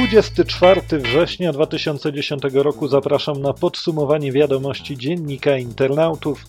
24 września 2010 roku zapraszam na podsumowanie wiadomości dziennika internautów.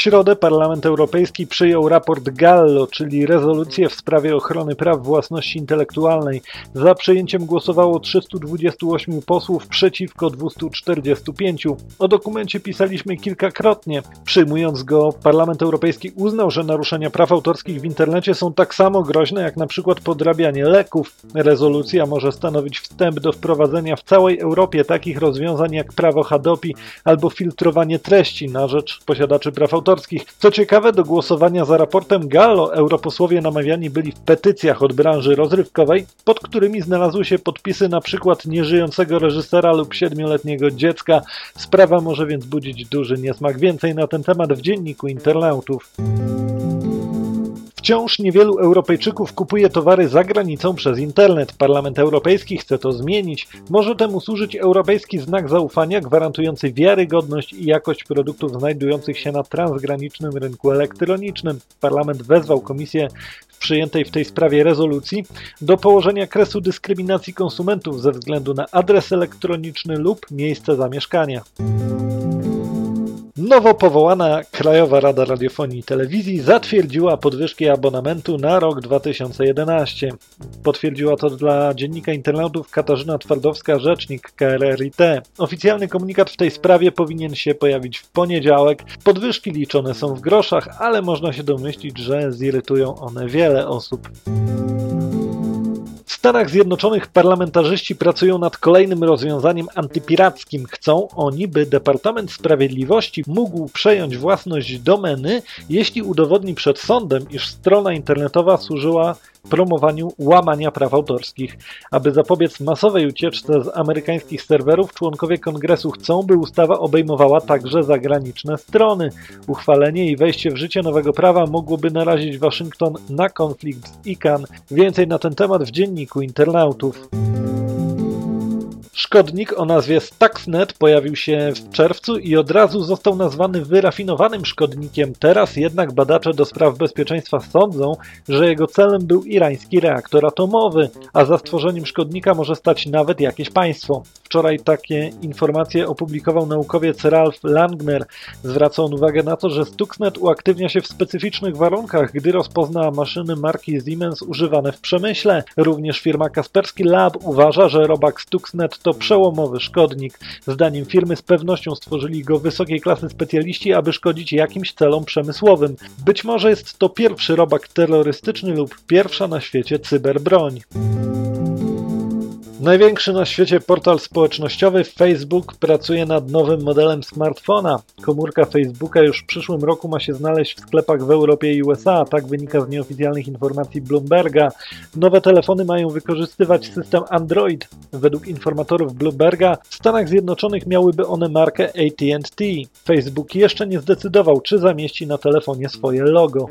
Środę Parlament Europejski przyjął raport Gallo, czyli rezolucję w sprawie ochrony praw własności intelektualnej. Za przyjęciem głosowało 328 posłów przeciwko 245. O dokumencie pisaliśmy kilkakrotnie. Przyjmując go, Parlament Europejski uznał, że naruszenia praw autorskich w internecie są tak samo groźne jak na przykład podrabianie leków. Rezolucja może stanowić wstęp do wprowadzenia w całej Europie takich rozwiązań jak prawo Hadopi albo filtrowanie treści na rzecz posiadaczy praw autorskich autorskich. Co ciekawe, do głosowania za raportem Gallo europosłowie namawiani byli w petycjach od branży rozrywkowej, pod którymi znalazły się podpisy na przykład nieżyjącego reżysera lub siedmioletniego dziecka. Sprawa może więc budzić duży niesmak. Więcej na ten temat w dzienniku internautów. Wciąż niewielu Europejczyków kupuje towary za granicą przez internet. Parlament Europejski chce to zmienić. Może temu służyć europejski znak zaufania gwarantujący wiarygodność i jakość produktów znajdujących się na transgranicznym rynku elektronicznym. Parlament wezwał Komisję w przyjętej w tej sprawie rezolucji do położenia kresu dyskryminacji konsumentów ze względu na adres elektroniczny lub miejsce zamieszkania. Nowo powołana Krajowa Rada Radiofonii i Telewizji zatwierdziła podwyżki abonamentu na rok 2011. Potwierdziła to dla dziennika internautów Katarzyna Twardowska, rzecznik KRRIT. Oficjalny komunikat w tej sprawie powinien się pojawić w poniedziałek. Podwyżki liczone są w groszach, ale można się domyślić, że zirytują one wiele osób. Stanach Zjednoczonych parlamentarzyści pracują nad kolejnym rozwiązaniem antypirackim. Chcą oni, by Departament Sprawiedliwości mógł przejąć własność domeny, jeśli udowodni przed sądem, iż strona internetowa służyła promowaniu łamania praw autorskich. Aby zapobiec masowej ucieczce z amerykańskich serwerów, członkowie kongresu chcą, by ustawa obejmowała także zagraniczne strony. Uchwalenie i wejście w życie nowego prawa mogłoby narazić Waszyngton na konflikt z ICANN. Więcej na ten temat w dzienniku internautów. Szkodnik o nazwie Stuxnet pojawił się w czerwcu i od razu został nazwany wyrafinowanym szkodnikiem. Teraz jednak badacze do spraw bezpieczeństwa sądzą, że jego celem był irański reaktor atomowy, a za stworzeniem szkodnika może stać nawet jakieś państwo. Wczoraj takie informacje opublikował naukowiec Ralph Langner. Zwraca on uwagę na to, że Stuxnet uaktywnia się w specyficznych warunkach, gdy rozpozna maszyny marki Siemens używane w przemyśle. Również firma Kaspersky Lab uważa, że robak Stuxnet to przełomowy szkodnik. Zdaniem firmy z pewnością stworzyli go wysokiej klasy specjaliści, aby szkodzić jakimś celom przemysłowym. Być może jest to pierwszy robak terrorystyczny lub pierwsza na świecie cyberbroń. Największy na świecie portal społecznościowy Facebook pracuje nad nowym modelem smartfona. Komórka Facebooka już w przyszłym roku ma się znaleźć w sklepach w Europie i USA, tak wynika z nieoficjalnych informacji Bloomberga. Nowe telefony mają wykorzystywać system Android. Według informatorów Bloomberga w Stanach Zjednoczonych miałyby one markę AT&T. Facebook jeszcze nie zdecydował, czy zamieści na telefonie swoje logo.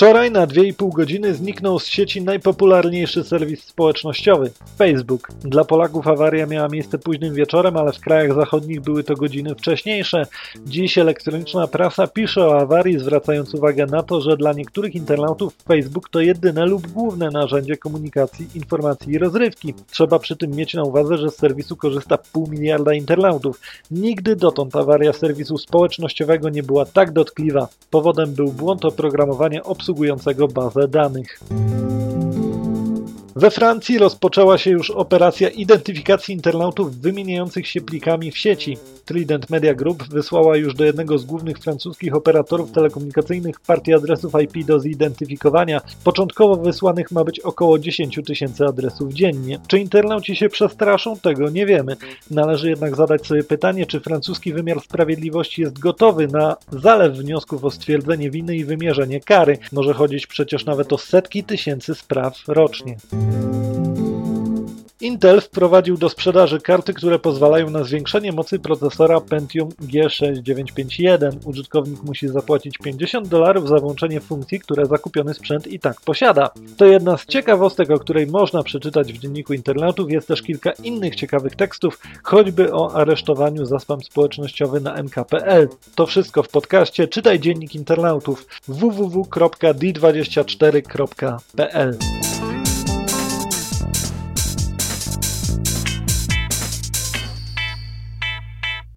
Wczoraj na 2,5 godziny zniknął z sieci najpopularniejszy serwis społecznościowy Facebook. Dla Polaków awaria miała miejsce późnym wieczorem, ale w krajach zachodnich były to godziny wcześniejsze. Dziś elektroniczna prasa pisze o awarii, zwracając uwagę na to, że dla niektórych internautów Facebook to jedyne lub główne narzędzie komunikacji, informacji i rozrywki. Trzeba przy tym mieć na uwadze, że z serwisu korzysta pół miliarda internautów. Nigdy dotąd awaria serwisu społecznościowego nie była tak dotkliwa. Powodem był błąd oprogramowania obsługi obsługującego bazę danych. We Francji rozpoczęła się już operacja identyfikacji internautów wymieniających się plikami w sieci. Trident Media Group wysłała już do jednego z głównych francuskich operatorów telekomunikacyjnych partii adresów IP do zidentyfikowania. Początkowo wysłanych ma być około 10 tysięcy adresów dziennie. Czy internauci się przestraszą? Tego nie wiemy. Należy jednak zadać sobie pytanie, czy francuski wymiar sprawiedliwości jest gotowy na zalew wniosków o stwierdzenie winy i wymierzenie kary. Może chodzić przecież nawet o setki tysięcy spraw rocznie. Intel wprowadził do sprzedaży karty, które pozwalają na zwiększenie mocy procesora Pentium G6951. Użytkownik musi zapłacić 50 dolarów za włączenie funkcji, które zakupiony sprzęt i tak posiada. To jedna z ciekawostek, o której można przeczytać w dzienniku internetów. Jest też kilka innych ciekawych tekstów, choćby o aresztowaniu za spam społecznościowy na mk.pl. To wszystko w podcaście. Czytaj dziennik internautów www.d24.pl